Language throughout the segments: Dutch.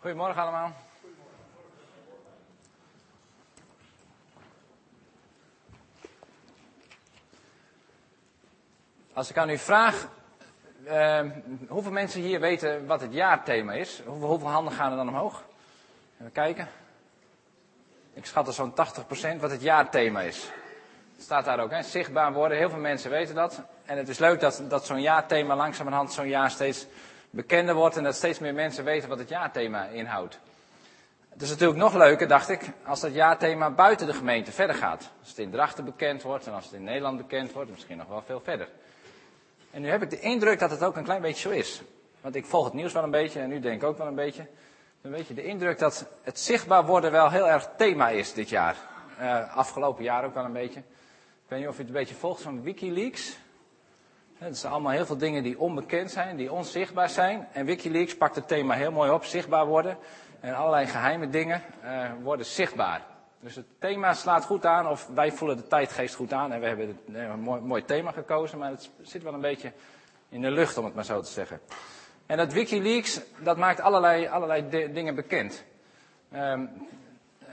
Goedemorgen allemaal. Als ik aan u vraag, uh, hoeveel mensen hier weten wat het jaarthema is? Hoeveel, hoeveel handen gaan er dan omhoog? Even kijken. Ik schat er zo'n 80% wat het jaarthema is. Het staat daar ook, hè? zichtbaar worden. Heel veel mensen weten dat. En het is leuk dat, dat zo'n jaarthema langzamerhand zo'n jaar steeds bekender wordt en dat steeds meer mensen weten wat het jaarthema inhoudt. Het is natuurlijk nog leuker, dacht ik, als dat jaarthema buiten de gemeente verder gaat. Als het in Drachten bekend wordt en als het in Nederland bekend wordt, misschien nog wel veel verder. En nu heb ik de indruk dat het ook een klein beetje zo is. Want ik volg het nieuws wel een beetje en u denkt ook wel een beetje. Dan weet je de indruk dat het zichtbaar worden wel heel erg thema is dit jaar. Uh, afgelopen jaar ook wel een beetje. Ik weet niet of u het een beetje volgt van Wikileaks. Het zijn allemaal heel veel dingen die onbekend zijn, die onzichtbaar zijn. En Wikileaks pakt het thema heel mooi op, zichtbaar worden. En allerlei geheime dingen uh, worden zichtbaar. Dus het thema slaat goed aan, of wij voelen de tijdgeest goed aan. En we hebben een mooi, mooi thema gekozen, maar het zit wel een beetje in de lucht, om het maar zo te zeggen. En dat Wikileaks, dat maakt allerlei, allerlei dingen bekend. Um,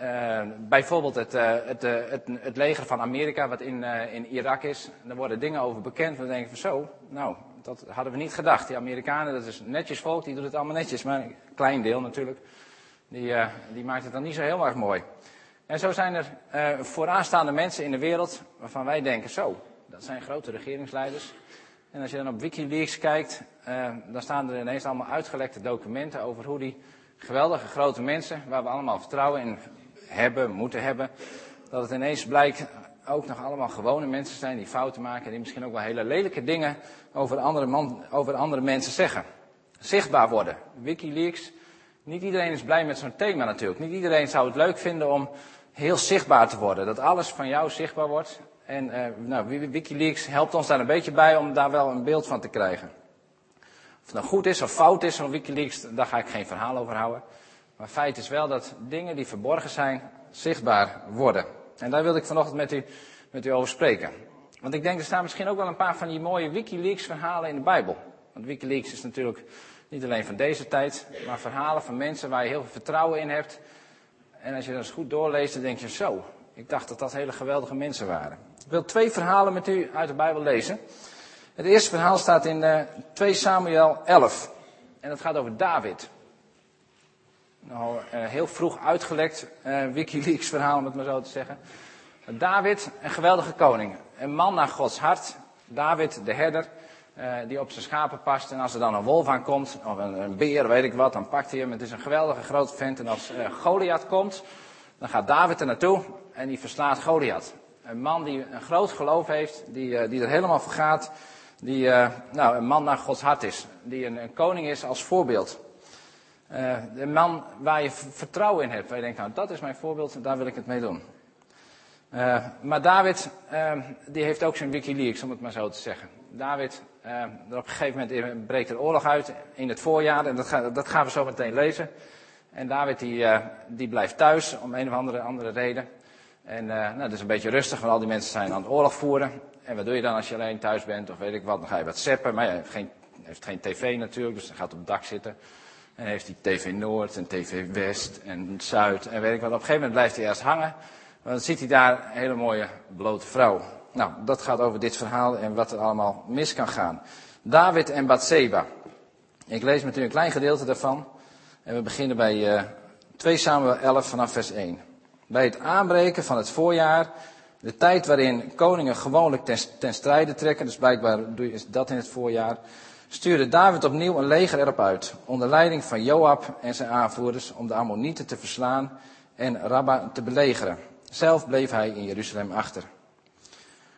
uh, bijvoorbeeld het, het, uh, het, het, leger van Amerika, wat in, in Irak is. Daar worden dingen over bekend. We denken van zo, nou, dat hadden we niet gedacht. Die Amerikanen, dat is netjes volk, die doet het allemaal netjes. Maar een klein deel natuurlijk. Die, die maakt het dan niet zo heel erg mooi. En zo zijn er vooraanstaande mensen in de wereld waarvan wij denken, zo, dat zijn grote regeringsleiders. En als je dan op Wikileaks kijkt, dan staan er ineens allemaal uitgelekte documenten over hoe die geweldige grote mensen, waar we allemaal vertrouwen in hebben, moeten hebben, dat het ineens blijkt ook nog allemaal gewone mensen zijn die fouten maken, die misschien ook wel hele lelijke dingen over andere, man, over andere mensen zeggen. Zichtbaar worden. Wikileaks. Niet iedereen is blij met zo'n thema natuurlijk. Niet iedereen zou het leuk vinden om heel zichtbaar te worden. Dat alles van jou zichtbaar wordt. En uh, nou, Wikileaks helpt ons daar een beetje bij om daar wel een beeld van te krijgen. Of het nou goed is of fout is van Wikileaks, daar ga ik geen verhaal over houden. Maar feit is wel dat dingen die verborgen zijn, zichtbaar worden. En daar wil ik vanochtend met u, met u over spreken. Want ik denk, er staan misschien ook wel een paar van die mooie Wikileaks verhalen in de Bijbel. Want Wikileaks is natuurlijk niet alleen van deze tijd, maar verhalen van mensen waar je heel veel vertrouwen in hebt. En als je dat eens goed doorleest, dan denk je zo, ik dacht dat dat hele geweldige mensen waren. Ik wil twee verhalen met u uit de Bijbel lezen. Het eerste verhaal staat in uh, 2 Samuel 11. En dat gaat over David. Nou, uh, heel vroeg uitgelekt, uh, Wikileaks verhaal om het maar zo te zeggen. David, een geweldige koning. Een man naar Gods hart. David, de herder, uh, die op zijn schapen past. En als er dan een wolf aankomt, of een, een beer, weet ik wat, dan pakt hij hem. Het is een geweldige grote vent. En als Goliath komt, dan gaat David er naartoe en die verslaat Goliath. Een man die een groot geloof heeft, die, die er helemaal voor gaat. Die nou, een man naar Gods hart is. Die een, een koning is als voorbeeld. Uh, de man waar je vertrouwen in hebt. Waar je denkt, nou dat is mijn voorbeeld, daar wil ik het mee doen. Uh, maar David, uh, die heeft ook zijn Wikileaks, om het maar zo te zeggen. David, op een gegeven moment breekt er oorlog uit in het voorjaar. En dat, ga, dat gaan we zo meteen lezen. En David die, die blijft thuis om een of andere, andere reden. En nou, dat is een beetje rustig, want al die mensen zijn aan het oorlog voeren. En wat doe je dan als je alleen thuis bent of weet ik wat? Dan ga je wat zeppen. Maar hij heeft geen, heeft geen tv natuurlijk, dus hij gaat op het dak zitten. En heeft hij TV Noord en TV West en Zuid en weet ik wat. Op een gegeven moment blijft hij ergens hangen. Want dan ziet hij daar een hele mooie blote vrouw. Nou, dat gaat over dit verhaal en wat er allemaal mis kan gaan. David en Bathseba. Ik lees met u een klein gedeelte daarvan. En we beginnen bij uh, 2 Samuel 11 vanaf vers 1. Bij het aanbreken van het voorjaar, de tijd waarin koningen gewoonlijk ten, ten strijde trekken, dus blijkbaar is dat in het voorjaar, stuurde David opnieuw een leger erop uit, onder leiding van Joab en zijn aanvoerders, om de Ammonieten te verslaan en Rabba te belegeren. Zelf bleef hij in Jeruzalem achter.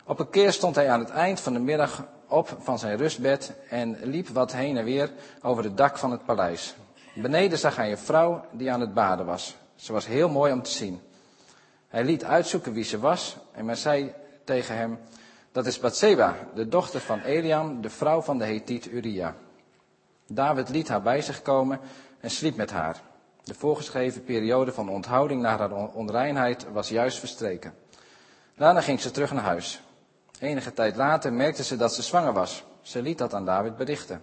Op een keer stond hij aan het eind van de middag op van zijn rustbed en liep wat heen en weer over het dak van het paleis. Beneden zag hij een vrouw die aan het baden was. Ze was heel mooi om te zien. Hij liet uitzoeken wie ze was en men zei tegen hem, dat is Bathseba, de dochter van Eliam, de vrouw van de Hethiet Uria. David liet haar bij zich komen en sliep met haar. De voorgeschreven periode van onthouding naar haar onreinheid was juist verstreken. Daarna ging ze terug naar huis. Enige tijd later merkte ze dat ze zwanger was. Ze liet dat aan David berichten.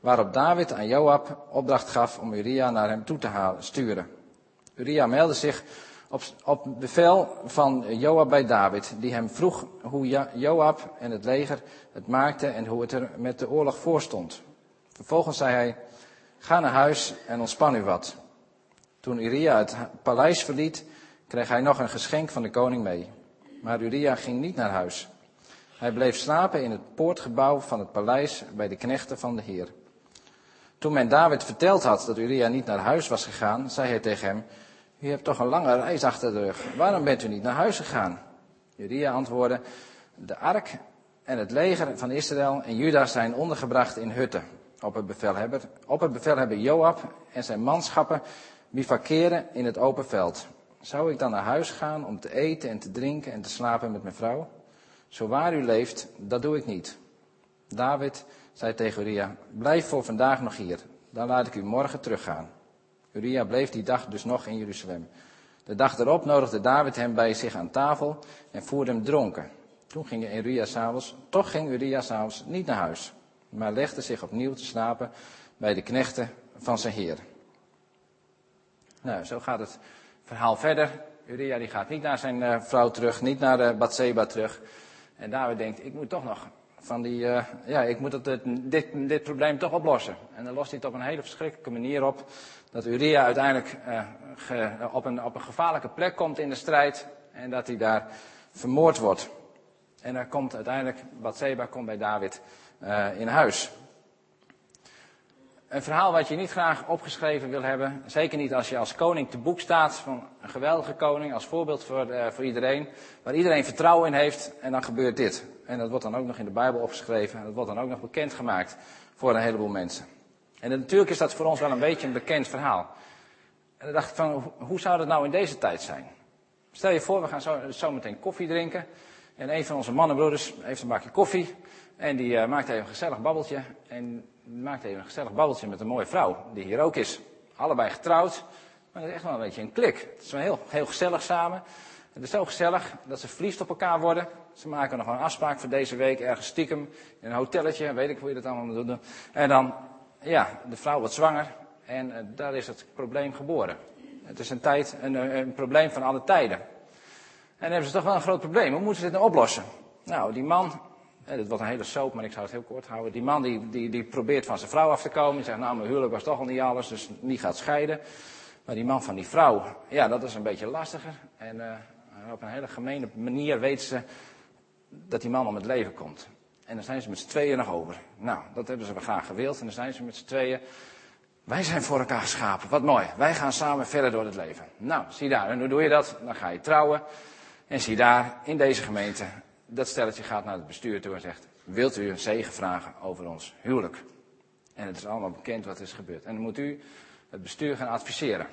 Waarop David aan Joab opdracht gaf om Uria naar hem toe te halen, sturen. Uria meldde zich op, bevel van Joab bij David, die hem vroeg hoe Joab en het leger het maakte en hoe het er met de oorlog voor stond. Vervolgens zei hij, ga naar huis en ontspan u wat. Toen Uria het paleis verliet, kreeg hij nog een geschenk van de koning mee. Maar Uria ging niet naar huis. Hij bleef slapen in het poortgebouw van het paleis bij de knechten van de Heer. Toen men David verteld had dat Uria niet naar huis was gegaan, zei hij tegen hem, u hebt toch een lange reis achter de rug. Waarom bent u niet naar huis gegaan? Uria antwoordde, de ark en het leger van Israël en Juda zijn ondergebracht in hutten. Op het bevelhebber, op het bevelhebber Joab en zijn manschappen bivakeren in het open veld. Zou ik dan naar huis gaan om te eten en te drinken en te slapen met mijn vrouw? Zo waar u leeft, dat doe ik niet. David zei tegen Uria, blijf voor vandaag nog hier, dan laat ik u morgen teruggaan. Uria bleef die dag dus nog in Jeruzalem. De dag erop nodigde David hem bij zich aan tafel en voerde hem dronken. Toen ging Uria s'avonds, toch ging Uria s'avonds niet naar huis, maar legde zich opnieuw te slapen bij de knechten van zijn heer. Nou, zo gaat het verhaal verder. Uria die gaat niet naar zijn uh, vrouw terug, niet naar uh, Bathseba terug. En David denkt, ik moet toch nog van die, uh, ja, ik moet het, dit, dit probleem toch oplossen. En dan lost hij het op een hele verschrikkelijke manier op. Dat Uria uiteindelijk ge, op, een, op een gevaarlijke plek komt in de strijd. En dat hij daar vermoord wordt. En dan komt uiteindelijk, Bathseba komt bij David in huis. Een verhaal wat je niet graag opgeschreven wil hebben. Zeker niet als je als koning te boek staat van een geweldige koning. Als voorbeeld voor, voor iedereen. Waar iedereen vertrouwen in heeft. En dan gebeurt dit. En dat wordt dan ook nog in de Bijbel opgeschreven. En dat wordt dan ook nog bekendgemaakt voor een heleboel mensen. En natuurlijk is dat voor ons wel een beetje een bekend verhaal. En dan dacht ik van, hoe zou dat nou in deze tijd zijn? Stel je voor, we gaan zo, zo meteen koffie drinken. En een van onze mannenbroeders heeft een bakje koffie. En die uh, maakt even een gezellig babbeltje. En maakt even een gezellig babbeltje met een mooie vrouw, die hier ook is. Allebei getrouwd, maar het is echt wel een beetje een klik. Het is wel heel, heel gezellig samen. Het is zo gezellig dat ze verliefd op elkaar worden. Ze maken nog een afspraak voor deze week, ergens stiekem, in een hotelletje, weet ik hoe je dat allemaal moet doen. En dan, ja, de vrouw wordt zwanger en uh, daar is het probleem geboren. Het is een tijd, een, een probleem van alle tijden. En dan hebben ze toch wel een groot probleem. Hoe moeten ze dit nou oplossen? Nou, die man het dit wordt een hele soap, maar ik zou het heel kort houden. Die man die, die, die probeert van zijn vrouw af te komen. Die zegt, nou, mijn huwelijk was toch al niet alles, dus niet gaat scheiden. Maar die man van die vrouw, ja, dat is een beetje lastiger. En op een hele gemene manier weet ze dat die man om het leven komt. En dan zijn ze met z'n tweeën nog over. Nou, dat hebben ze graag gewild. En dan zijn ze met z'n tweeën. Wij zijn voor elkaar geschapen. Wat mooi. Wij gaan samen verder door het leven. Nou, zie daar. En hoe doe je dat? Dan ga je trouwen. En zie daar, in deze gemeente, dat stelletje gaat naar het bestuur toe en zegt: Wilt u een zegen vragen over ons huwelijk? En het is allemaal bekend wat is gebeurd. En dan moet u het bestuur gaan adviseren.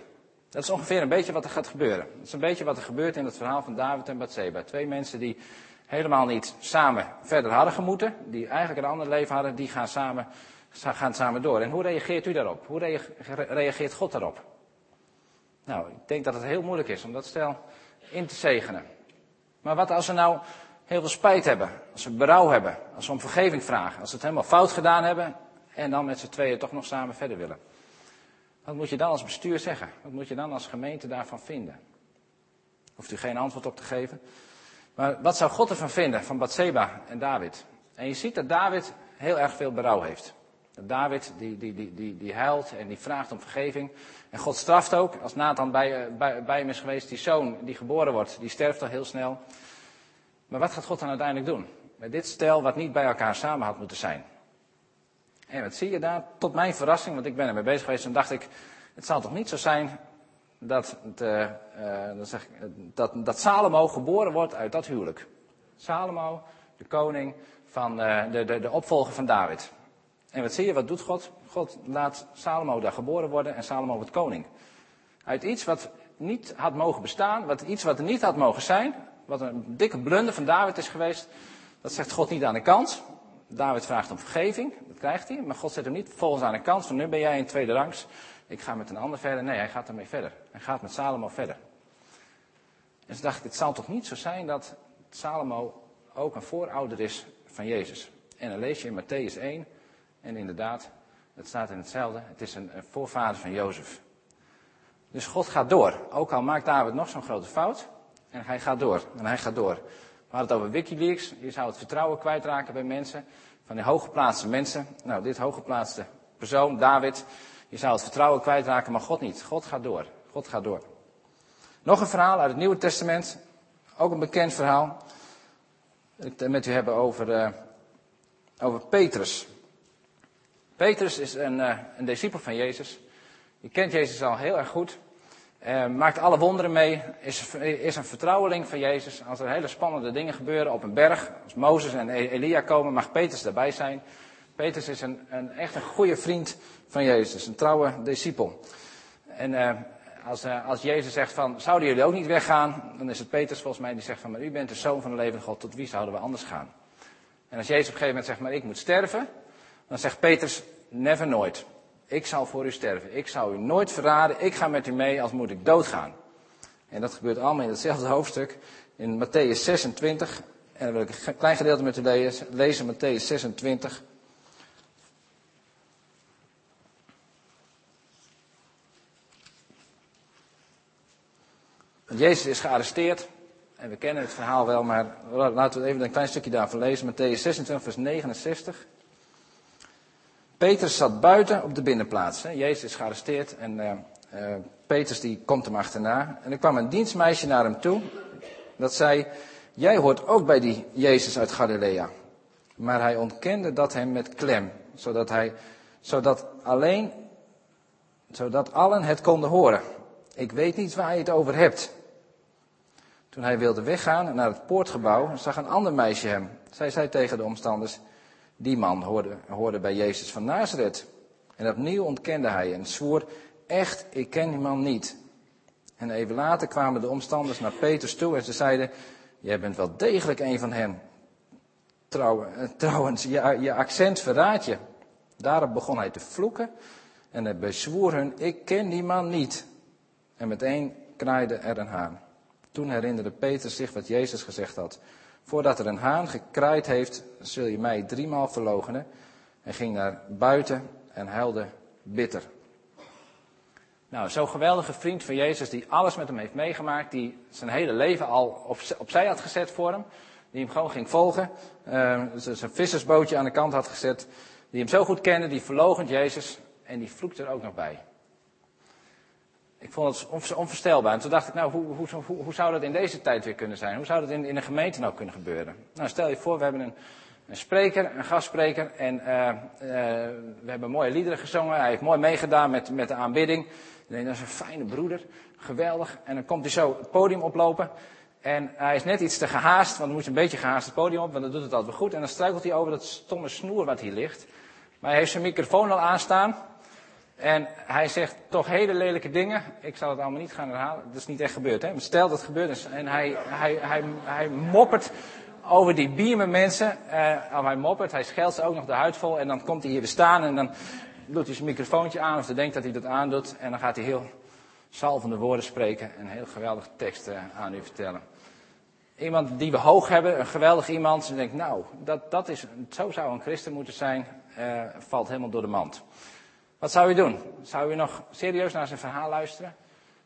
Dat is ongeveer een beetje wat er gaat gebeuren. Dat is een beetje wat er gebeurt in het verhaal van David en Bathseba. Twee mensen die helemaal niet samen verder hadden gemoeten, die eigenlijk een ander leven hadden, die gaan samen, gaan samen door. En hoe reageert u daarop? Hoe reageert God daarop? Nou, ik denk dat het heel moeilijk is om dat stel in te zegenen. Maar wat als er nou heel veel spijt hebben, als we berouw hebben, als we om vergeving vragen, als we het helemaal fout gedaan hebben en dan met z'n tweeën toch nog samen verder willen. Wat moet je dan als bestuur zeggen? Wat moet je dan als gemeente daarvan vinden? Hoeft u geen antwoord op te geven. Maar wat zou God ervan vinden, van Bathseba en David? En je ziet dat David heel erg veel berouw heeft. Dat David die, die, die, die, die huilt en die vraagt om vergeving. En God straft ook. Als Nathan bij, bij, bij hem is geweest, die zoon die geboren wordt, die sterft al heel snel. Maar wat gaat God dan uiteindelijk doen? Met dit stel wat niet bij elkaar samen had moeten zijn. En wat zie je daar? Tot mijn verrassing, want ik ben ermee bezig geweest, en dacht ik, het zal toch niet zo zijn dat, de, uh, dat, zeg, dat, dat Salomo geboren wordt uit dat huwelijk. Salomo, de koning van de, de, de opvolger van David. En wat zie je, wat doet God? God laat Salomo daar geboren worden en Salomo wordt koning. Uit iets wat niet had mogen bestaan, wat, iets wat er niet had mogen zijn, wat een dikke blunder van David is geweest, dat zegt God niet aan de kant. David vraagt om vergeving, dat krijgt hij. Maar God zet hem niet volgens aan de kant van nu ben jij in tweede rangs. Ik ga met een ander verder. Nee, hij gaat ermee verder. Hij gaat met Salomo verder. En ze dacht, het zal toch niet zo zijn dat Salomo ook een voorouder is van Jezus. En dan lees je in Matthäus 1. En inderdaad, Het staat in hetzelfde. Het is een voorvader van Jozef. Dus God gaat door. Ook al maakt David nog zo'n grote fout. En hij gaat door. En hij gaat door. We hadden het over Wikileaks. Je zou het vertrouwen kwijtraken bij mensen. Van die hooggeplaatste mensen. Nou, dit hooggeplaatste persoon, David. Je zou het vertrouwen kwijtraken, maar God niet. God gaat door. God gaat door. Nog een verhaal uit het Nieuwe Testament. Ook een bekend verhaal. Ik het met u hebben over, uh, over Petrus. Petrus is een, uh, een discipel van Jezus. Je kent Jezus al heel erg goed. Uh, maakt alle wonderen mee. Is, is een vertrouweling van Jezus. Als er hele spannende dingen gebeuren op een berg. Als Mozes en e-, Elia komen, mag Petrus daarbij zijn. Petrus is een, een, echt een goede vriend van Jezus. Een trouwe discipel. En uh, als, uh, als Jezus zegt van, zouden jullie ook niet weggaan? Dan is het Petrus volgens mij die zegt van, maar u bent de zoon van de levende God. Tot wie zouden we anders gaan? En als Jezus op een gegeven moment zegt, maar ik moet sterven. Dan zegt Petrus, never nooit. Ik zal voor u sterven. Ik zal u nooit verraden. Ik ga met u mee, als moet ik doodgaan. En dat gebeurt allemaal in hetzelfde hoofdstuk. In Matthäus 26. En dan wil ik een klein gedeelte met u lezen. Lezen Matthäus 26. Jezus is gearresteerd. En we kennen het verhaal wel, maar laten we even een klein stukje daarvan lezen. Matthäus 26, vers 69. Petrus zat buiten op de binnenplaats. Hè. Jezus is gearresteerd en uh, Petrus die komt hem achterna. En er kwam een dienstmeisje naar hem toe. Dat zei, jij hoort ook bij die Jezus uit Galilea. Maar hij ontkende dat hem met klem. Zodat hij, zodat alleen, zodat allen het konden horen. Ik weet niet waar je het over hebt. Toen hij wilde weggaan naar het poortgebouw, zag een ander meisje hem. Zij zei tegen de omstanders, die man hoorde, hoorde bij Jezus van Nazareth. En opnieuw ontkende hij en zwoer, echt, ik ken die man niet. En even later kwamen de omstanders naar Petrus toe en ze zeiden, jij bent wel degelijk een van hen. Trouwens, je, je accent verraadt je. Daarop begon hij te vloeken en hij bezwoer hun, ik ken die man niet. En meteen kraaide er een haan. Toen herinnerde Petrus zich wat Jezus gezegd had. Voordat er een haan gekraaid heeft, zul je mij driemaal verloochenen. En ging naar buiten en huilde bitter. Nou, zo'n geweldige vriend van Jezus die alles met hem heeft meegemaakt, die zijn hele leven al op, opzij had gezet voor hem, die hem gewoon ging volgen, uh, zijn vissersbootje aan de kant had gezet, die hem zo goed kende, die verlogend Jezus en die vloekt er ook nog bij. Ik vond het onvoorstelbaar. En toen dacht ik, nou, hoe, hoe, hoe, zou dat in deze tijd weer kunnen zijn? Hoe zou dat in, in een gemeente nou kunnen gebeuren? Nou, stel je voor, we hebben een, een spreker, een gastspreker. En uh, uh, we hebben mooie liederen gezongen. Hij heeft mooi meegedaan met, met de aanbidding. Denk, dat is een fijne broeder. Geweldig. En dan komt hij zo het podium oplopen. En hij is net iets te gehaast, want dan moet een beetje gehaast het podium op, want dan doet het altijd wel goed. En dan struikelt hij over dat stomme snoer wat hier ligt. Maar hij heeft zijn microfoon al aanstaan. En hij zegt toch hele lelijke dingen. Ik zal het allemaal niet gaan herhalen. Dat is niet echt gebeurd. Hè? Maar stel dat het gebeurd is. En hij, hij, hij, hij moppert over die biemen mensen. Uh, hij moppert, hij scheldt ze ook nog de huid vol. En dan komt hij hier weer staan en dan doet hij zijn microfoontje aan. Of hij denkt dat hij dat aandoet. En dan gaat hij heel salvende woorden spreken. En heel geweldige tekst uh, aan u vertellen. Iemand die we hoog hebben, een geweldig iemand. En denkt, nou, dat, dat is, zo zou een christen moeten zijn. Uh, valt helemaal door de mand. Wat zou u doen? Zou u nog serieus naar zijn verhaal luisteren?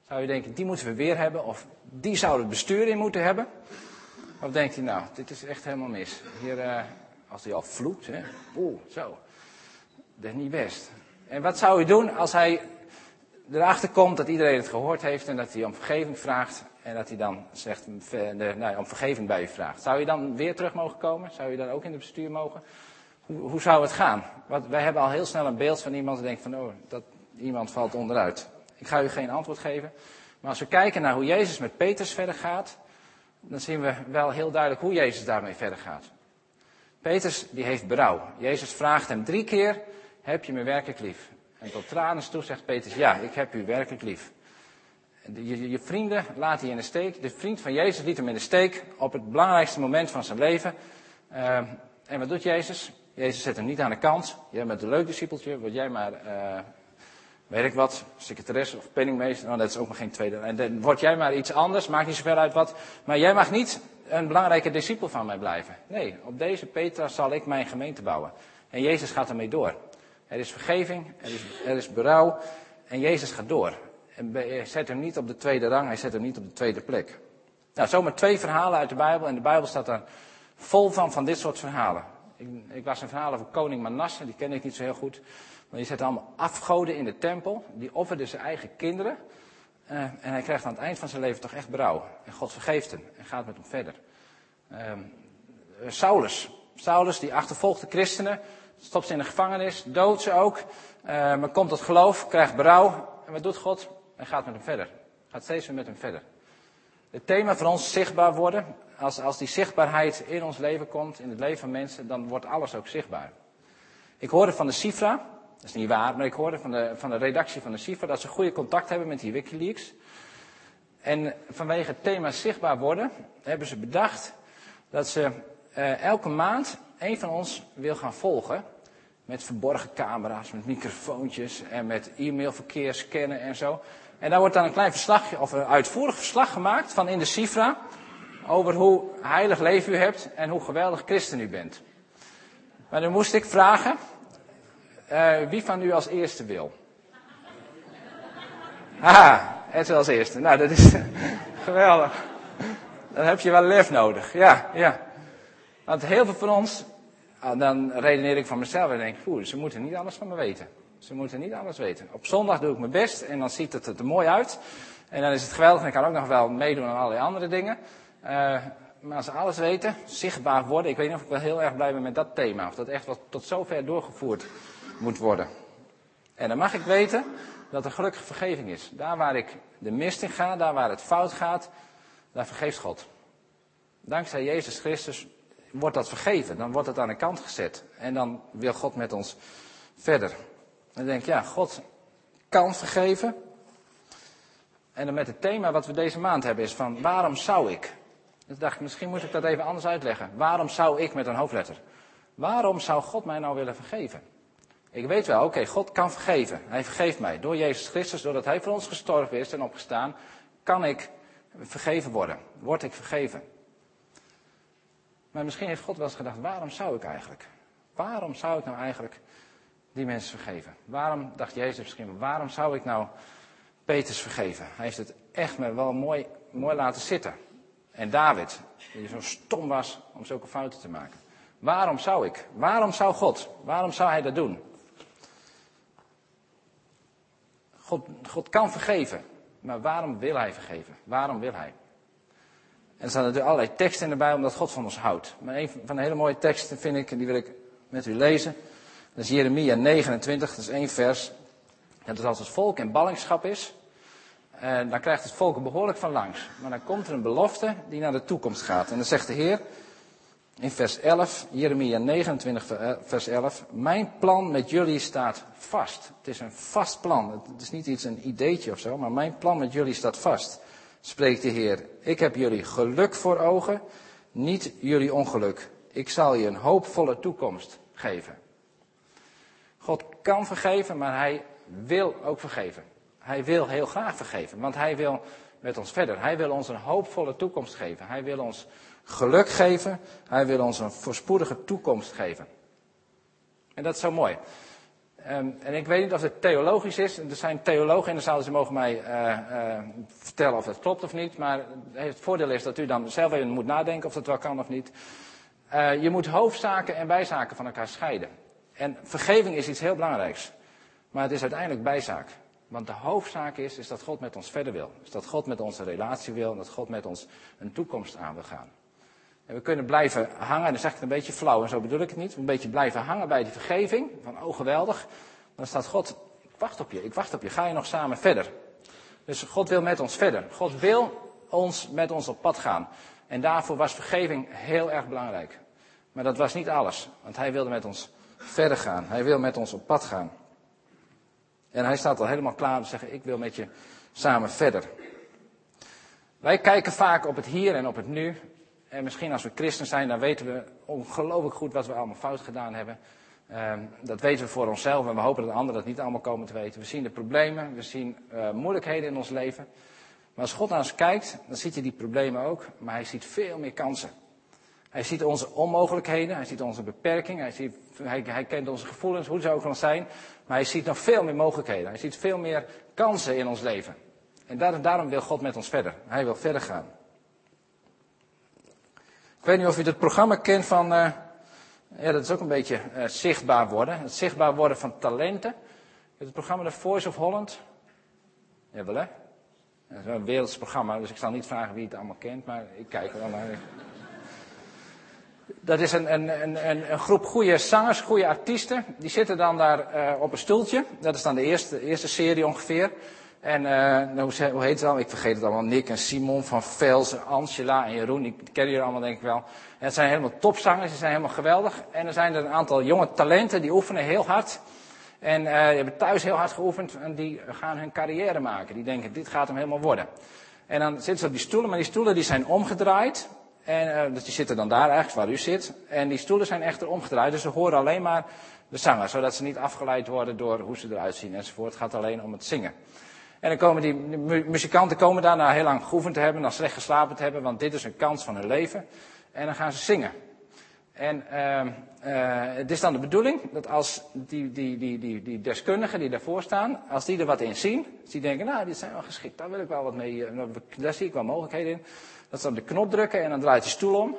Zou u denken, die moeten we weer hebben? Of die zou het bestuur in moeten hebben? Of denkt u, nou, dit is echt helemaal mis. Hier, uh, als hij al vloekt, hè. Oeh, zo. Dat is niet best. En wat zou u doen als hij erachter komt dat iedereen het gehoord heeft en dat hij om vergeving vraagt en dat hij dan zegt, nou, om vergeving bij u vraagt? Zou u dan weer terug mogen komen? Zou u dan ook in het bestuur mogen? Hoe, zou het gaan? Want wij hebben al heel snel een beeld van iemand die denkt van, oh, dat iemand valt onderuit. Ik ga u geen antwoord geven. Maar als we kijken naar hoe Jezus met Petrus verder gaat, dan zien we wel heel duidelijk hoe Jezus daarmee verder gaat. Petrus die heeft berouw. Jezus vraagt hem drie keer, heb je me werkelijk lief? En tot tranen toe zegt Petrus, ja, ik heb u werkelijk lief. Je, je, vrienden laat hij in de steek. De vriend van Jezus liet hem in de steek op het belangrijkste moment van zijn leven. Uh, en wat doet Jezus? Jezus zet hem niet aan de kant. Jij bent een leuk discipeltje, word jij maar, uh, weet ik wat, secretaris of penningmeester. Nou, dat is ook nog geen tweede. En dan word jij maar iets anders, maakt niet zoveel uit wat. Maar jij mag niet een belangrijke discipel van mij blijven. Nee, op deze Petra zal ik mijn gemeente bouwen. En Jezus gaat ermee door. Er is vergeving, er is, er is berouw en Jezus gaat door. En zet hem niet op de tweede rang, hij zet hem niet op de tweede plek. Nou, zomaar twee verhalen uit de Bijbel en de Bijbel staat daar vol van, van dit soort verhalen. Ik, ik las een verhaal over koning Manasse, die ken ik niet zo heel goed. Maar die zette allemaal afgoden in de tempel, die offerde zijn eigen kinderen. Uh, en hij krijgt aan het eind van zijn leven toch echt berouw. En God vergeeft hem en gaat met hem verder. Uh, Saulus. Saulus die achtervolgt de christenen, stopt ze in de gevangenis, doodt ze ook. Uh, maar komt tot geloof, krijgt berouw. En wat doet God? Hij gaat met hem verder. Gaat steeds weer met hem verder. Het thema voor ons zichtbaar worden. Als, als die zichtbaarheid in ons leven komt, in het leven van mensen, dan wordt alles ook zichtbaar. Ik hoorde van de Cifra, dat is niet waar, maar ik hoorde van de, van de redactie van de Cifra dat ze goede contact hebben met die Wikileaks. En vanwege het thema zichtbaar worden hebben ze bedacht dat ze uh, elke maand een van ons wil gaan volgen. Met verborgen camera's, met microfoontjes en met e-mailverkeer scannen en zo. En daar wordt dan een klein verslag, of een uitvoerig verslag gemaakt van in de Cifra. Over hoe heilig leven u hebt en hoe geweldig christen u bent. Maar dan moest ik vragen, uh, wie van u als eerste wil? Haha, het als eerste. Nou, dat is geweldig. Dan heb je wel lef nodig. Ja, ja. Want heel veel van ons, ah, dan redeneer ik van mezelf en denk, oeh, ze moeten niet alles van me weten. Ze moeten niet alles weten. Op zondag doe ik mijn best en dan ziet het er mooi uit. En dan is het geweldig en ik kan ook nog wel meedoen aan allerlei andere dingen. Uh, maar als ze alles weten, zichtbaar worden, ik weet niet of ik wel heel erg blij ben met dat thema. Of dat echt wat tot zover doorgevoerd moet worden. En dan mag ik weten dat er gelukkig vergeving is. Daar waar ik de mist in ga, daar waar het fout gaat, daar vergeeft God. Dankzij Jezus Christus wordt dat vergeven. Dan wordt het aan de kant gezet. En dan wil God met ons verder. Dan denk ik, ja, God kan vergeven. En dan met het thema wat we deze maand hebben is van waarom zou ik? Dus dacht ik, misschien moet ik dat even anders uitleggen. Waarom zou ik met een hoofdletter? Waarom zou God mij nou willen vergeven? Ik weet wel, oké, God kan vergeven. Hij vergeeft mij. Door Jezus Christus, doordat Hij voor ons gestorven is en opgestaan, kan ik vergeven worden. Word ik vergeven. Maar misschien heeft God wel eens gedacht, waarom zou ik eigenlijk? Waarom zou ik nou eigenlijk die mensen vergeven? Waarom, dacht Jezus misschien, waarom zou ik nou Peters vergeven? Hij heeft het echt me wel mooi, mooi laten zitten. En David, die zo stom was om zulke fouten te maken. Waarom zou ik? Waarom zou God? Waarom zou hij dat doen? God, God kan vergeven, maar waarom wil hij vergeven? Waarom wil hij? En er staan natuurlijk allerlei teksten in de Bijbel omdat God van ons houdt. Maar een van de hele mooie teksten vind ik, en die wil ik met u lezen. Dat is Jeremia 29, dat is één vers. Dat als het volk in ballingschap is, en dan krijgt het volk er behoorlijk van langs. Maar dan komt er een belofte die naar de toekomst gaat. En dan zegt de Heer in vers 11, Jeremia 29, vers 11. Mijn plan met jullie staat vast. Het is een vast plan. Het is niet iets, een ideetje of zo, maar mijn plan met jullie staat vast. Spreekt de Heer. Ik heb jullie geluk voor ogen, niet jullie ongeluk. Ik zal je een hoopvolle toekomst geven. God kan vergeven, maar hij wil ook vergeven. Hij wil heel graag vergeven, want hij wil met ons verder. Hij wil ons een hoopvolle toekomst geven. Hij wil ons geluk geven. Hij wil ons een voorspoedige toekomst geven. En dat is zo mooi. Um, en ik weet niet of het theologisch is. Er zijn theologen in de zaal, ze mogen mij uh, uh, vertellen of dat klopt of niet. Maar het voordeel is dat u dan zelf even moet nadenken of dat wel kan of niet. Uh, je moet hoofdzaken en bijzaken van elkaar scheiden. En vergeving is iets heel belangrijks. Maar het is uiteindelijk bijzaak. Want de hoofdzaak is, is dat God met ons verder wil. Is dat God met ons een relatie wil. En dat God met ons een toekomst aan wil gaan. En we kunnen blijven hangen, en dan zeg ik het een beetje flauw, en zo bedoel ik het niet. Een beetje blijven hangen bij die vergeving. Van, oh geweldig. Dan staat God, ik wacht op je, ik wacht op je. Ga je nog samen verder? Dus God wil met ons verder. God wil ons met ons op pad gaan. En daarvoor was vergeving heel erg belangrijk. Maar dat was niet alles. Want hij wilde met ons verder gaan. Hij wil met ons op pad gaan. En hij staat al helemaal klaar om te zeggen, ik wil met je samen verder. Wij kijken vaak op het hier en op het nu. En misschien als we christen zijn, dan weten we ongelooflijk goed wat we allemaal fout gedaan hebben. Uh, dat weten we voor onszelf en we hopen dat anderen dat niet allemaal komen te weten. We zien de problemen, we zien uh, moeilijkheden in ons leven. Maar als God naar ons kijkt, dan ziet hij die problemen ook, maar hij ziet veel meer kansen. Hij ziet onze onmogelijkheden, hij ziet onze beperkingen, hij, ziet, hij, hij kent onze gevoelens, hoe ze ook nog zijn. Maar hij ziet nog veel meer mogelijkheden. Hij ziet veel meer kansen in ons leven. En daarom wil God met ons verder. Hij wil verder gaan. Ik weet niet of u het programma kent van. Uh, ja, dat is ook een beetje uh, zichtbaar worden. Het zichtbaar worden van talenten. Het programma The Voice of Holland. Jawel hè? Dat is een werelds programma, dus ik zal niet vragen wie het allemaal kent, maar ik kijk er wel naar. Dat is een, een, een, een groep goede zangers, goede artiesten. Die zitten dan daar uh, op een stoeltje. Dat is dan de eerste, eerste serie ongeveer. En uh, hoe, hoe heet het dan? Ik vergeet het allemaal. Nick en Simon van Vels, Angela en Jeroen. Die kennen jullie allemaal denk ik wel. En het zijn helemaal topzangers, die zijn helemaal geweldig. En er zijn er een aantal jonge talenten die oefenen heel hard. En uh, die hebben thuis heel hard geoefend en die gaan hun carrière maken. Die denken, dit gaat hem helemaal worden. En dan zitten ze op die stoelen, maar die stoelen die zijn omgedraaid. En, uh, die zitten dan daar eigenlijk waar u zit. En die stoelen zijn echter omgedraaid, dus ze horen alleen maar de zanger. Zodat ze niet afgeleid worden door hoe ze eruit zien enzovoort. Het gaat alleen om het zingen. En dan komen die muzikanten komen daar na heel lang geoefend te hebben, na slecht geslapen te hebben, want dit is een kans van hun leven. En dan gaan ze zingen. En uh, uh, het is dan de bedoeling dat als die, die, die, die, die deskundigen die daarvoor staan, als die er wat in zien, als die denken, nou, dit zijn wel geschikt, daar wil ik wel wat mee, daar zie ik wel mogelijkheden in. Dat ze dan de knop drukken en dan draait die stoel om.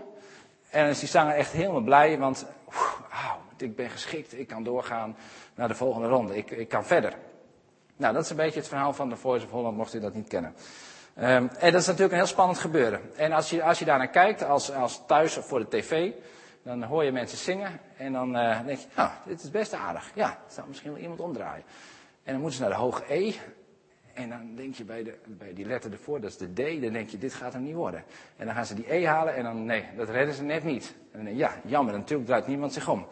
En dan is die zanger echt helemaal blij, want wow, ik ben geschikt, ik kan doorgaan naar de volgende ronde, ik, ik kan verder. Nou, dat is een beetje het verhaal van de Voice of Holland, mocht u dat niet kennen. Um, en dat is natuurlijk een heel spannend gebeuren. En als je, als je daar naar kijkt, als, als thuis of voor de tv, dan hoor je mensen zingen en dan uh, denk je, nou, dit is best aardig. Ja, het zou misschien wel iemand omdraaien. En dan moeten ze naar de hoge E. En dan denk je bij, de, bij die letter ervoor, dat is de D, dan denk je, dit gaat hem niet worden. En dan gaan ze die E halen en dan, nee, dat redden ze net niet. En dan ja, jammer, natuurlijk draait niemand zich om.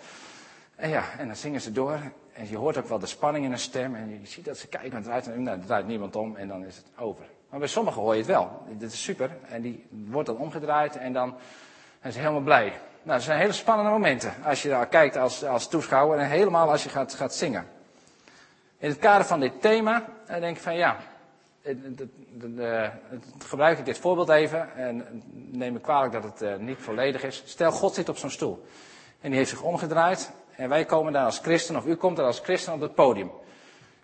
En ja, en dan zingen ze door. En je hoort ook wel de spanning in hun stem. En je ziet dat ze kijken, het draait, nou, er draait niemand om en dan is het over. Maar bij sommigen hoor je het wel. Dit is super. En die wordt dan omgedraaid en dan zijn ze helemaal blij. Nou, dat zijn hele spannende momenten als je daar kijkt als, als toeschouwer en helemaal als je gaat, gaat zingen. In het kader van dit thema dan denk ik van ja, gebruik ik dit voorbeeld even en neem me kwalijk dat het uh, niet volledig is. Stel, God zit op zo'n stoel en die heeft zich omgedraaid en wij komen daar als christen, of u komt daar als christen op het podium.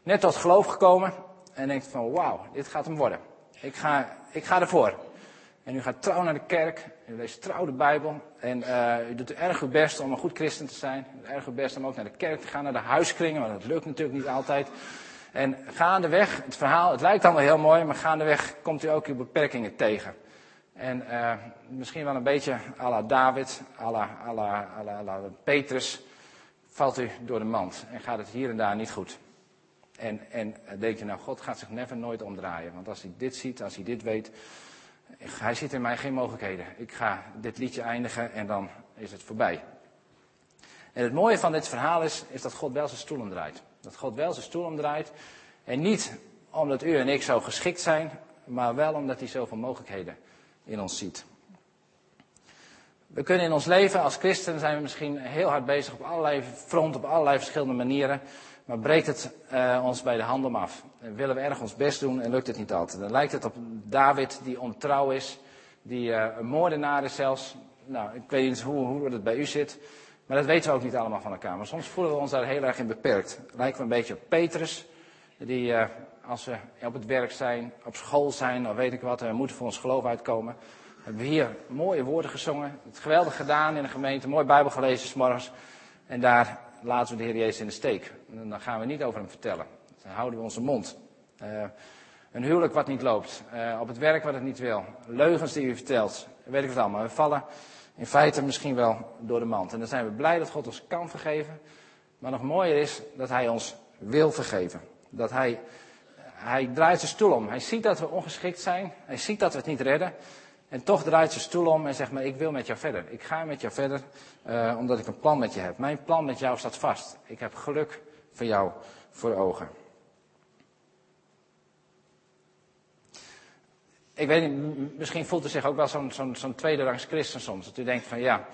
Net tot geloof gekomen en denkt van wauw, dit gaat hem worden. Ik ga, ik ga ervoor. En u gaat trouw naar de kerk, u leest trouw de Bijbel. En uh, u doet erg uw best om een goed christen te zijn. U doet erg uw best om ook naar de kerk te gaan, naar de huiskringen, want dat lukt natuurlijk niet altijd. En gaandeweg, het verhaal, het lijkt allemaal heel mooi, maar gaandeweg komt u ook uw beperkingen tegen. En uh, misschien wel een beetje à la David, à la, à la, Petrus, valt u door de mand en gaat het hier en daar niet goed. En, en denk je, nou, God gaat zich never nooit omdraaien. Want als hij dit ziet, als hij dit weet, hij ziet in mij geen mogelijkheden. Ik ga dit liedje eindigen en dan is het voorbij. En het mooie van dit verhaal is, is dat God wel zijn stoel omdraait. Dat God wel zijn stoel omdraait. En niet omdat u en ik zo geschikt zijn, maar wel omdat hij zoveel mogelijkheden in ons ziet. We kunnen in ons leven als christen zijn we misschien heel hard bezig op allerlei fronten, op allerlei verschillende manieren. Maar breekt het uh, ons bij de hand om af? En willen we erg ons best doen en lukt het niet altijd? Dan lijkt het op David die ontrouw is, die uh, een moordenaar is zelfs. Nou, ik weet niet hoe, hoe het bij u zit, maar dat weten we ook niet allemaal van elkaar. Maar soms voelen we ons daar heel erg in beperkt. Lijken we een beetje op Petrus, die uh, als we op het werk zijn, op school zijn, of weet ik wat, we moeten voor ons geloof uitkomen. Hebben we hier mooie woorden gezongen, het geweldig gedaan in de gemeente, mooi Bijbel gelezen s morgens. En daar laten we de Heer Jezus in de steek. Dan gaan we niet over hem vertellen. Dan houden we onze mond. Uh, een huwelijk wat niet loopt. Uh, op het werk wat het niet wil. Leugens die u vertelt. Weet ik het allemaal. We vallen in feite misschien wel door de mand. En dan zijn we blij dat God ons kan vergeven. Maar nog mooier is dat Hij ons wil vergeven. Dat Hij, hij draait zijn stoel om. Hij ziet dat we ongeschikt zijn. Hij ziet dat we het niet redden. En toch draait zijn stoel om en zegt maar, ik wil met jou verder. Ik ga met jou verder, uh, omdat ik een plan met je heb. Mijn plan met jou staat vast. Ik heb geluk voor jou voor ogen. Ik weet niet, misschien voelt u zich ook wel zo'n zo'n tweede rangs christen soms. Dat u denkt van ja,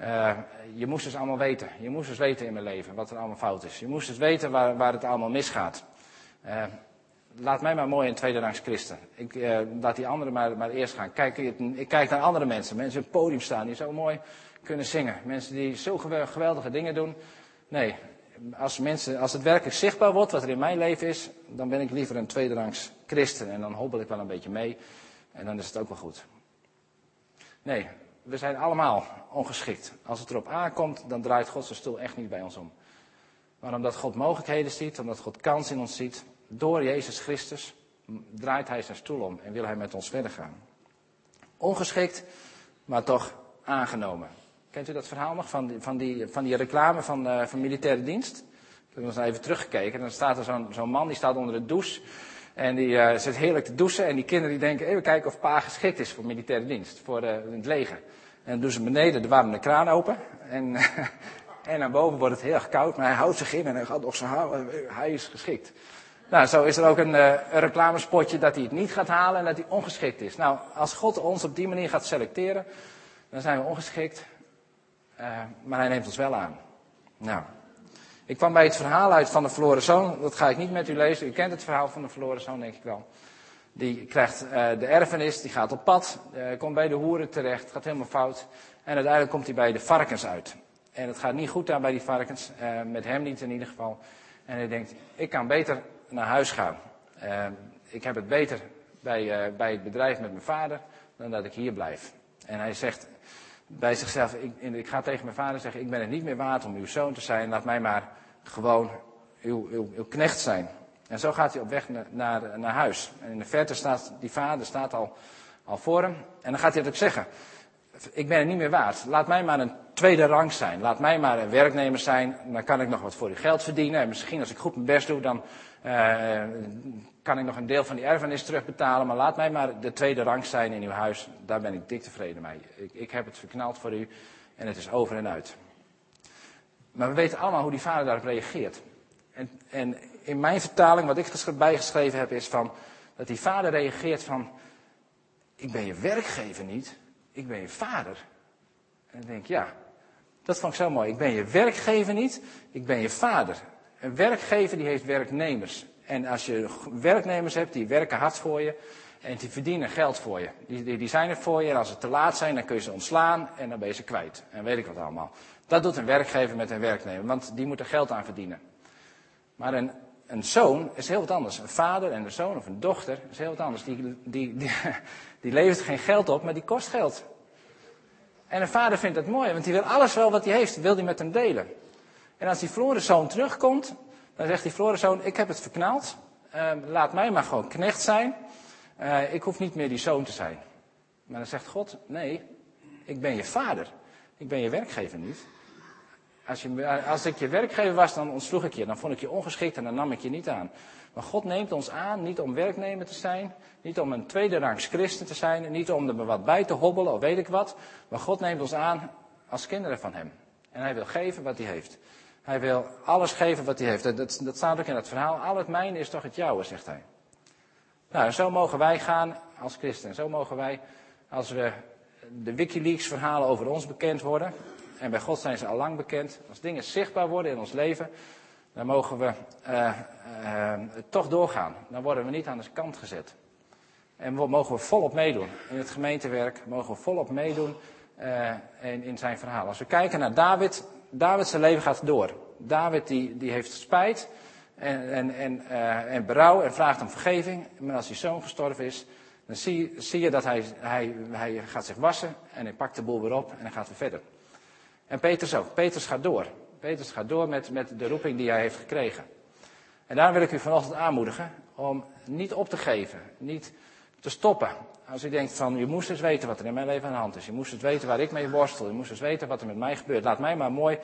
uh, je moest dus allemaal weten. Je moest dus weten in mijn leven wat er allemaal fout is. Je moest dus weten waar, waar het allemaal misgaat. Uh, laat mij maar mooi een tweede rangs christen. Ik uh, laat die anderen maar, maar eerst gaan. Kijk, ik kijk naar andere mensen. Mensen op het podium staan die zo mooi kunnen zingen. Mensen die zo geweldige dingen doen. Nee, als, mensen, als het werkelijk zichtbaar wordt wat er in mijn leven is, dan ben ik liever een tweede rangs christen. En dan hobbel ik wel een beetje mee. En dan is het ook wel goed. Nee, we zijn allemaal ongeschikt. Als het erop aankomt, dan draait God zijn stoel echt niet bij ons om. Maar omdat God mogelijkheden ziet, omdat God kans in ons ziet, door Jezus Christus, draait hij zijn stoel om en wil hij met ons verder gaan. Ongeschikt, maar toch aangenomen. Kent u dat verhaal nog van die, van die, van die reclame van, uh, van militaire dienst? Ik heb nog eens even teruggekeken. En dan staat er zo'n zo'n man die staat onder de douche. En die uh, zit heerlijk te douchen. En die kinderen die denken, even kijken of pa geschikt is voor militaire dienst. Voor uh, het leger. En doen ze beneden de warme kraan open. En, en naar boven wordt het heel erg koud. Maar hij houdt zich in en hij gaat nog zijn. Hij is geschikt. Nou, zo is er ook een, uh, een reclamespotje dat hij het niet gaat halen en dat hij ongeschikt is. Nou, als God ons op die manier gaat selecteren, dan zijn we ongeschikt. Uh, maar hij neemt ons wel aan. Nou, ik kwam bij het verhaal uit van de verloren zoon. Dat ga ik niet met u lezen. U kent het verhaal van de verloren zoon, denk ik wel. Die krijgt uh, de erfenis, die gaat op pad, komt bij de hoeren terecht, gaat helemaal fout. En uiteindelijk komt hij bij de varkens uit. En het gaat niet goed daar bij die varkens, met hem niet in ieder geval. En hij denkt, ik kan beter naar huis gaan. ik heb het beter bij, bij het bedrijf met mijn vader dan dat ik hier blijf. En hij zegt, bij zichzelf, ik, ik, ga tegen mijn vader zeggen, ik ben het niet meer waard om uw zoon te zijn, laat mij maar gewoon uw, uw, uw knecht zijn. En zo gaat hij op weg naar, naar, naar, huis. En in de verte staat, die vader staat al, al voor hem. En dan gaat hij het ook zeggen, ik ben het niet meer waard. Laat mij maar een tweede rang zijn. Laat mij maar een werknemer zijn. Dan kan ik nog wat voor uw geld verdienen. En misschien als ik goed mijn best doe, dan uh, kan ik nog een deel van die erfenis terugbetalen. Maar laat mij maar de tweede rang zijn in uw huis. Daar ben ik dik tevreden mee. Ik, ik heb het verknald voor u en het is over en uit. Maar we weten allemaal hoe die vader daarop reageert. En, en in mijn vertaling, wat ik bijgeschreven heb, is van dat die vader reageert van: Ik ben je werkgever niet, ik ben je vader. En dan denk ik, ja, dat vond ik zo mooi. Ik ben je werkgever niet, ik ben je vader. Een werkgever die heeft werknemers. En als je werknemers hebt, die werken hard voor je. En die verdienen geld voor je. Die, die, zijn er voor je. En als ze te laat zijn, dan kun je ze ontslaan. En dan ben je ze kwijt. En weet ik wat allemaal. Dat doet een werkgever met een werknemer. Want die moet er geld aan verdienen. Maar een, een zoon is heel wat anders. Een vader en een zoon of een dochter is heel wat anders. Die, die, die, die levert geen geld op, maar die kost geld. En een vader vindt dat mooi, want hij wil alles wel wat hij heeft, wil hij met hem delen. En als die verloren zoon terugkomt, dan zegt die verloren zoon, ik heb het verknald. Uh, laat mij maar gewoon knecht zijn. Uh, ik hoef niet meer die zoon te zijn. Maar dan zegt God, nee, ik ben je vader. Ik ben je werkgever niet. Als, je, als ik je werkgever was, dan ontsloeg ik je. Dan vond ik je ongeschikt en dan nam ik je niet aan. Maar God neemt ons aan niet om werknemer te zijn, niet om een tweede rangs christen te zijn, niet om er wat bij te hobbelen of weet ik wat. Maar God neemt ons aan als kinderen van Hem. En Hij wil geven wat Hij heeft. Hij wil alles geven wat hij heeft. Dat, dat staat ook in het verhaal. Al het mijne is toch het jouwe, zegt hij. Nou, zo mogen wij gaan als christen. Zo mogen wij, als we de Wikileaks verhalen over ons bekend worden. En bij God zijn ze al lang bekend. Als dingen zichtbaar worden in ons leven. Dan mogen we uh, uh, toch doorgaan. Dan worden we niet aan de kant gezet. En we mogen we volop meedoen. In het gemeentewerk mogen we volop meedoen uh, in, in zijn verhaal. Als we kijken naar David, David zijn leven gaat door. David die, die heeft spijt en, en, en, en berouw en vraagt om vergeving. Maar als hij zoon gestorven is, dan zie, zie je dat hij, hij, hij gaat zich wassen en hij pakt de boel weer op en hij gaat weer verder. En Petrus ook. Petrus gaat door. Petrus gaat door met, met de roeping die hij heeft gekregen. En daar wil ik u vanochtend aanmoedigen om niet op te geven, niet te stoppen. Als u denkt van, je moest eens weten wat er in mijn leven aan de hand is. Je moest eens weten waar ik mee worstel. Je moest eens weten wat er met mij gebeurt. Laat mij maar mooi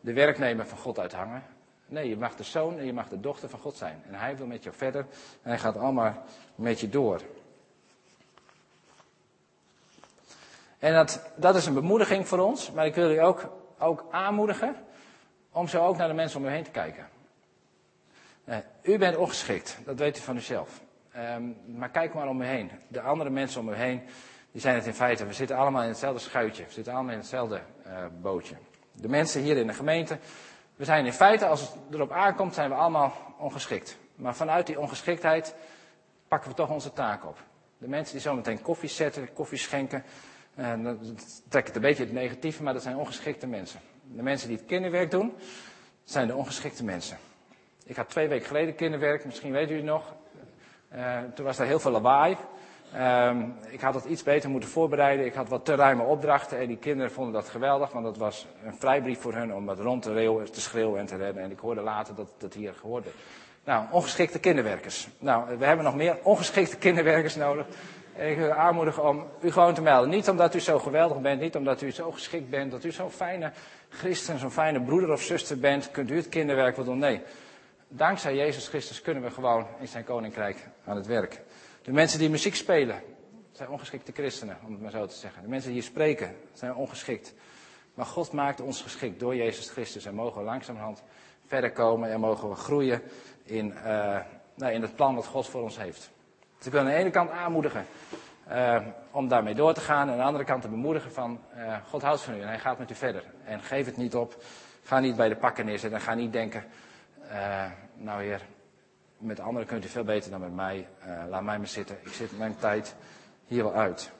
de werknemer van God uithangen. Nee, je mag de zoon en je mag de dochter van God zijn. En hij wil met jou verder en hij gaat allemaal met je door. En dat, dat is een bemoediging voor ons, maar ik wil u ook, ook aanmoedigen om zo ook naar de mensen om u heen te kijken. Uh, u bent ongeschikt, dat weet u van uzelf. Um, maar kijk maar om u heen. De andere mensen om u heen, die zijn het in feite. We zitten allemaal in hetzelfde schuitje. We zitten allemaal in hetzelfde uh, bootje. De mensen hier in de gemeente, we zijn in feite, als het erop aankomt, zijn we allemaal ongeschikt. Maar vanuit die ongeschiktheid pakken we toch onze taak op. De mensen die zometeen koffie zetten, koffie schenken, uh, dan trek het een beetje het negatieve, maar dat zijn ongeschikte mensen. De mensen die het kinderwerk doen, zijn de ongeschikte mensen. Ik had twee weken geleden kinderwerk, misschien weten jullie nog. Uh, toen was er heel veel lawaai. Um, ik had het iets beter moeten voorbereiden. Ik had wat te ruime opdrachten en die kinderen vonden dat geweldig, want dat was een vrijbrief voor hen om wat rond te, reeuwen, te schreeuwen en te rennen. En ik hoorde later dat dat hier gehoord. Nou, ongeschikte kinderwerkers. Nou, we hebben nog meer ongeschikte kinderwerkers nodig. En ik wil u aanmoedigen om u gewoon te melden. Niet omdat u zo geweldig bent, niet omdat u zo geschikt bent, dat u zo'n fijne christen, zo'n fijne broeder of zuster bent, kunt u het kinderwerk wel doen. Nee, dankzij Jezus Christus kunnen we gewoon in zijn koninkrijk aan het werk. De mensen die muziek spelen, zijn ongeschikte christenen, om het maar zo te zeggen. De mensen die hier spreken, zijn ongeschikt. Maar God maakt ons geschikt door Jezus Christus en mogen we langzamerhand verder komen en mogen we groeien in, uh, nou, in het plan wat God voor ons heeft. Dus ik wil aan de ene kant aanmoedigen uh, om daarmee door te gaan. En aan de andere kant te bemoedigen van uh, God houdt van u en hij gaat met u verder. En geef het niet op. Ga niet bij de pakken neerzetten en ga niet denken, nou heer, met anderen kunt u veel beter dan met mij. laat mij maar zitten. Ik zit mijn tijd hier wel uit.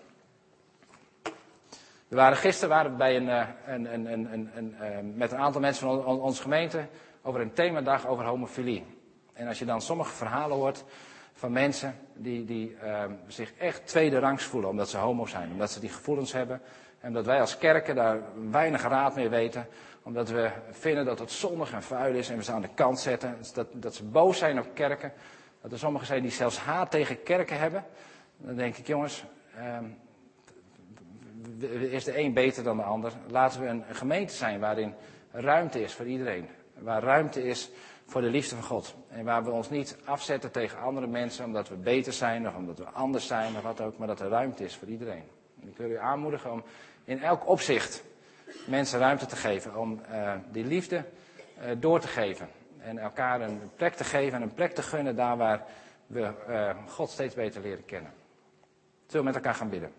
We waren gisteren waren we bij een, een, een, een, een, met een aantal mensen van onze gemeente over een themadag over homofilie. En als je dan sommige verhalen hoort van mensen die, die uh, zich echt tweede rangs voelen omdat ze homo zijn, omdat ze die gevoelens hebben. En dat wij als kerken daar weinig raad mee weten, omdat we vinden dat het zondig en vuil is en we ze aan de kant zetten. Dat, dat ze boos zijn op kerken. Dat er sommigen zijn die zelfs haat tegen kerken hebben. Dan denk ik, jongens, uh, is de een beter dan de ander? Laten we een gemeente zijn waarin ruimte is voor iedereen. Waar ruimte is voor de liefde van God. En waar we ons niet afzetten tegen andere mensen omdat we beter zijn of omdat we anders zijn of wat ook, maar dat er ruimte is voor iedereen. En ik wil u aanmoedigen om in elk opzicht mensen ruimte te geven om uh, die liefde uh, door te geven. En elkaar een plek te geven en een plek te gunnen daar waar we uh, God steeds beter leren kennen. Zullen we met elkaar gaan bidden?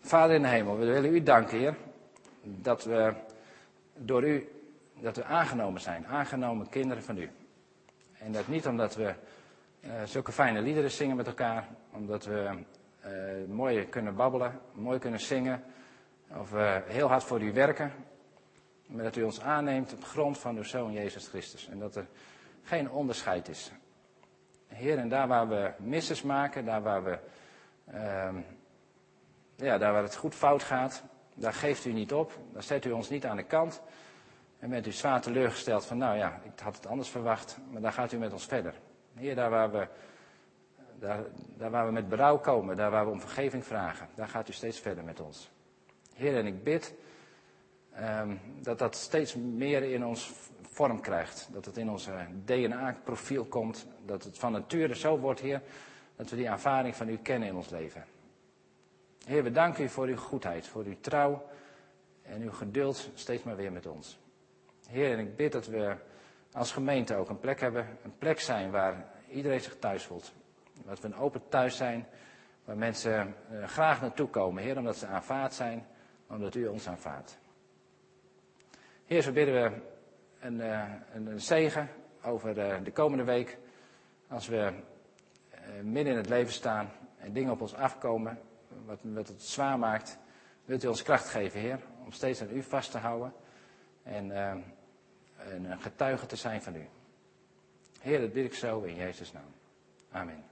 Vader in de hemel, we willen u danken, Heer dat we door u, dat we aangenomen zijn, aangenomen kinderen van u. En dat niet omdat we uh, zulke fijne liederen zingen met elkaar, omdat we uh, mooi kunnen babbelen, mooi kunnen zingen, of we heel hard voor u werken, maar dat u ons aanneemt op grond van uw Zoon Jezus Christus. En dat er geen onderscheid is. Heer, en daar waar we misses maken, daar waar we, uh, ja, daar waar het goed fout gaat, daar geeft u niet op, daar zet u ons niet aan de kant. En bent u zwaar teleurgesteld van, nou ja, ik had het anders verwacht, maar daar gaat u met ons verder. Heer, daar waar we, daar, daar waar we met berouw komen, daar waar we om vergeving vragen, daar gaat u steeds verder met ons. Heer, en ik bid um, dat dat steeds meer in ons vorm krijgt. Dat het in ons DNA-profiel komt. Dat het van nature zo wordt, Heer, dat we die ervaring van u kennen in ons leven. Heer, we danken u voor uw goedheid, voor uw trouw en uw geduld steeds maar weer met ons. Heer, en ik bid dat we als gemeente ook een plek hebben, een plek zijn waar iedereen zich thuis voelt. Dat we een open thuis zijn, waar mensen uh, graag naartoe komen, Heer, omdat ze aanvaard zijn, omdat u ons aanvaardt. Heer, zo bidden we een, uh, een, zegen over de, de, komende week, als we midden in het leven staan en dingen op ons afkomen wat, wat het zwaar maakt, wilt u ons kracht geven, Heer, om steeds aan u vast te houden en uh, een getuige te zijn van u. Heer, dat bid ik zo in Jezus' naam. Amen.